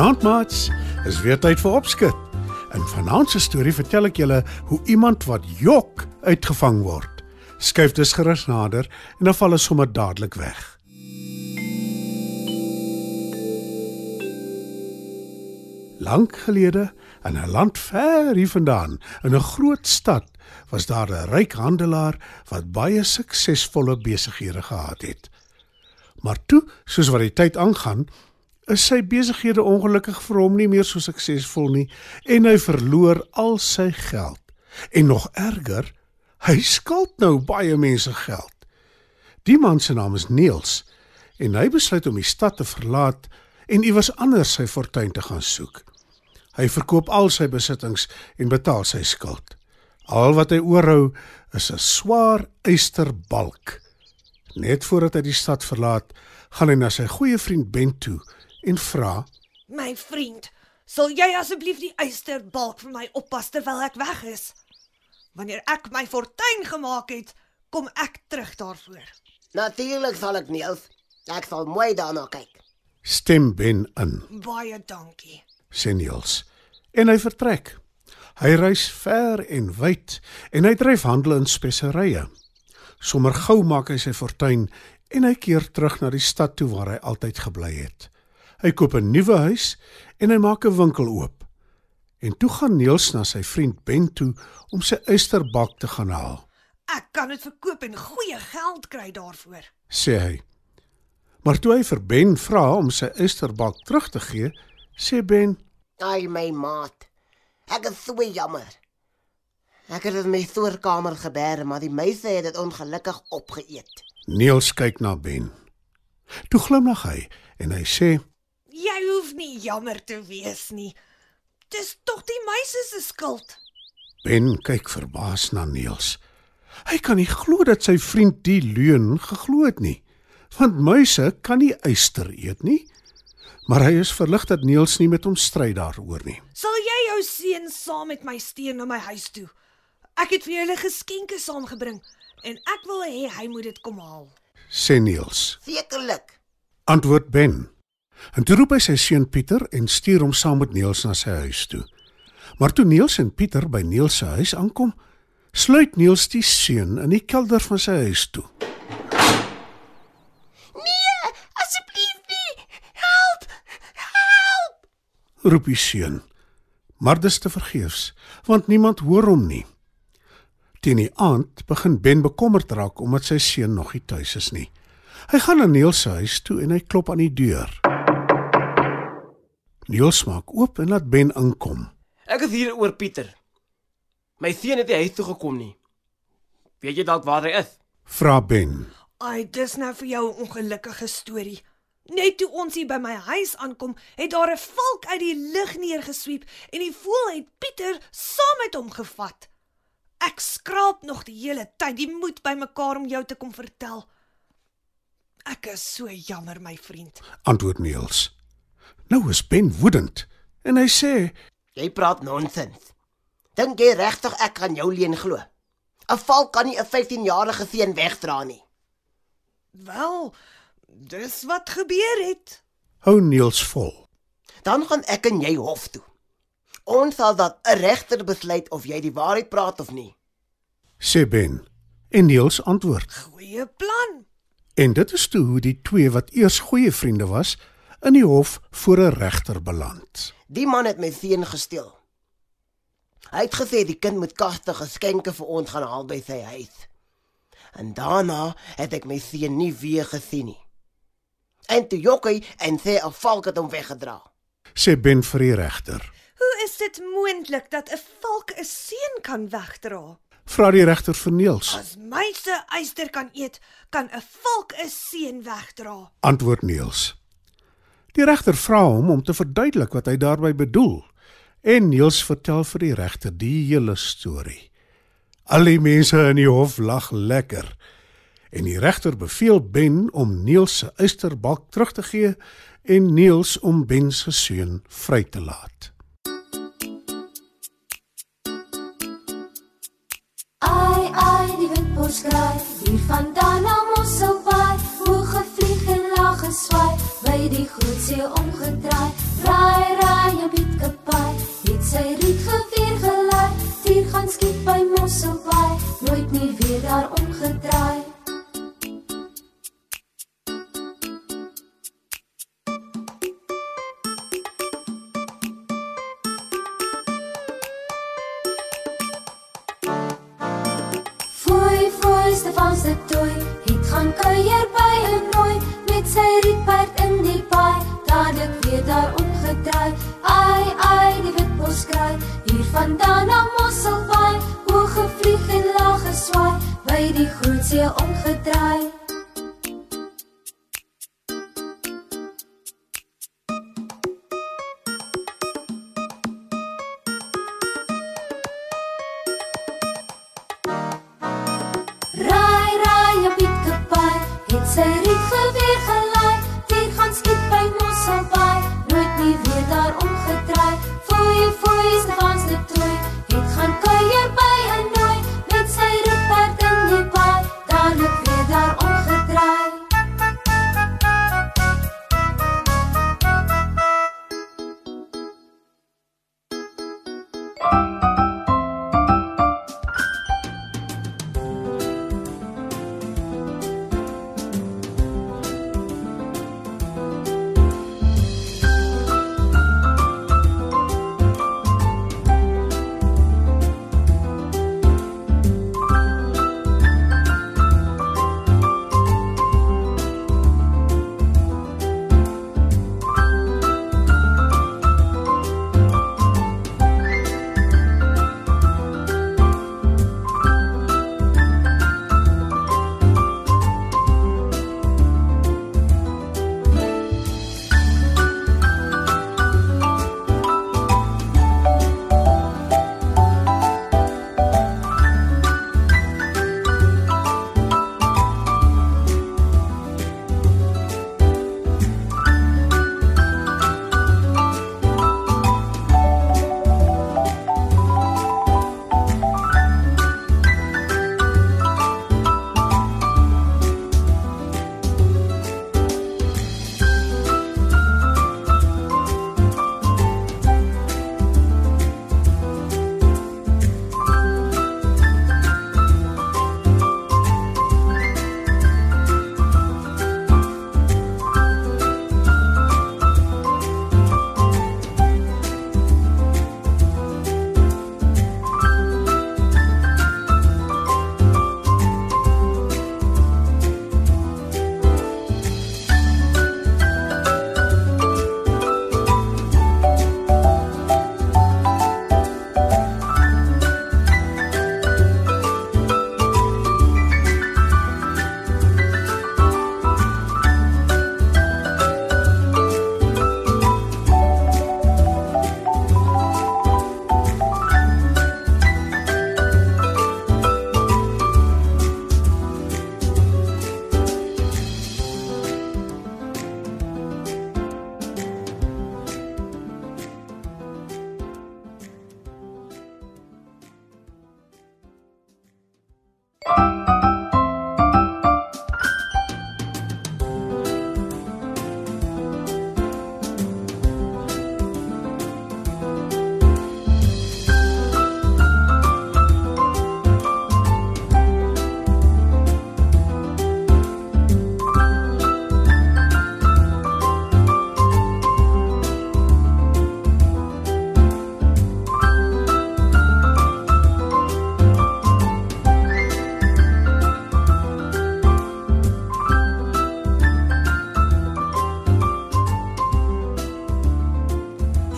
Goeienaand maats. Is weer tyd vir opskud. In vanaand se storie vertel ek julle hoe iemand wat jok uitgevang word. Skuif dus gerus nader en dan val hy sommer dadelik weg. Lank gelede, in 'n land ver hiervandaan, in 'n groot stad, was daar 'n ryk handelaar wat baie suksesvolle besighede gehad het. Maar toe, soos wat die tyd aangaan, is sy besighede ongelukkig vir hom nie meer so suksesvol nie en hy verloor al sy geld. En nog erger, hy skuld nou baie mense geld. Die man se naam is Niels en hy besluit om die stad te verlaat en iewers anders sy fortuin te gaan soek. Hy verkoop al sy besittings en betaal sy skuld. Al wat hy oorhou is 'n swaar eysterbalk. Net voordat hy die stad verlaat, gaan hy na sy goeie vriend Ben toe en vra: My vriend, sal jy asseblief die eysterbalk vir my oppas terwyl ek weg is? Wanneer ek my fortuin gemaak het, kom ek terug daarvoor. Natuurlik sal ek Niels. Ek sal mooi daarna kyk. "Stem Ben in," Baie dankie. sê Niels. En hy vertrek. Hy reis ver en wyd en hy dryf handel in speserye. Sommer gou maak hy sy fortuin en hy keer terug na die stad toe waar hy altyd gebly het. Hy koop 'n nuwe huis en hy maak 'n winkel oop. En toe gaan Niels na sy vriend Ben toe om sy eysterbak te gaan haal, Ek kan dit verkoop en goeie geld kry daarvoor. sê hy. Maar toe hy vir Ben vra om sy eysterbak terug te gee, sê Ben: Ai my maat. Ek is so jammer. Ek het dit in my stoorkamer gebeer, maar die meise het dit ongelukkig opgeëet. Niels kyk na Ben. Toe glimlag hy en hy sê: hoef nie jammer te wees nie. Dis tog die meisie se skuld. Ben kyk verbaas na Niels. Hy kan nie glo dat sy vriend die leuen geglo het nie. Want muise kan nie eyster eet nie. Maar hy is verlig dat Niels nie met hom stry daaroor nie. Sal jy jou seun saam met my steun na my huis toe? Ek het vir julle geskenke saamgebring en ek wil hê hy moet dit kom haal. Sê Niels. Sekerlik. Antwoord Ben. En toe roep hy sy seun Pieter en stuur hom saam met Niels na sy huis toe. Maar toe Niels en Pieter by Niels se huis aankom, sluit Niels die seun in die kelder van sy huis toe. Nee, asseblief nie. Help! Help! roep die seun. Maar dis te vergeefs, want niemand hoor hom nie. Teen die aand begin Ben bekommerd raak omdat sy seun nog nie tuis is nie. Hy gaan na Niels se huis toe en hy klop aan die deur. Niels maak oop en laat Ben inkom. Ek is hier oor Pieter. My seun het nie huis toe gekom nie. Weet jy dalk waar hy is? Vra Ben. Ai, dis nou vir jou 'n ongelukkige storie. Net toe ons hier by my huis aankom, het daar 'n valk uit die lug neergesweep en die voël het Pieter saam met hom gevat. Ek skraap nog die hele tyd die moed bymekaar om jou te kom vertel. Ek is so jammer, my vriend. Antwoord Niels. Nou is Ben woedend en hy sê: Jy praat nonsens. Dink jy regtig ek kan jou leen glo? 'n Valk kan nie 'n 15-jarige seun wegdra nie. Wel, dis wat gebeur het. "Hou Niels vol." Dan gaan ek en jy hof toe. Ons sal dat 'n regter besluit of jy die waarheid praat of nie. Sê Ben. En Niels antwoord. Goeie plan. En dit is toe hoe die twee wat eers goeie vriende was, in die hof voor 'n regter beland. Die man het my seun gesteel. Hy het gesê die kind moet kaste geskenke vir ons gaan haal by sy huis. En daarna het ek my seun nie weer gesien nie. En toe jokkie en sê 'n valk het hom weggedra. Sê Ben vir die regter. Hoe is dit moontlik dat 'n valk 'n seun kan wegdra? Vra die regter vir Neels. As my se eyster kan eet, kan 'n valk 'n seun wegdra. Antwoord Neels. Die regter vra hom om te verduidelik wat hy daarmee bedoel. En Niels vertel vir die regter die hele storie. Al die mense in die hof lag lekker. En die regter beveel Ben om Niels se uisterbalk terug te gee en Niels om Ben se seun vry te laat. so far.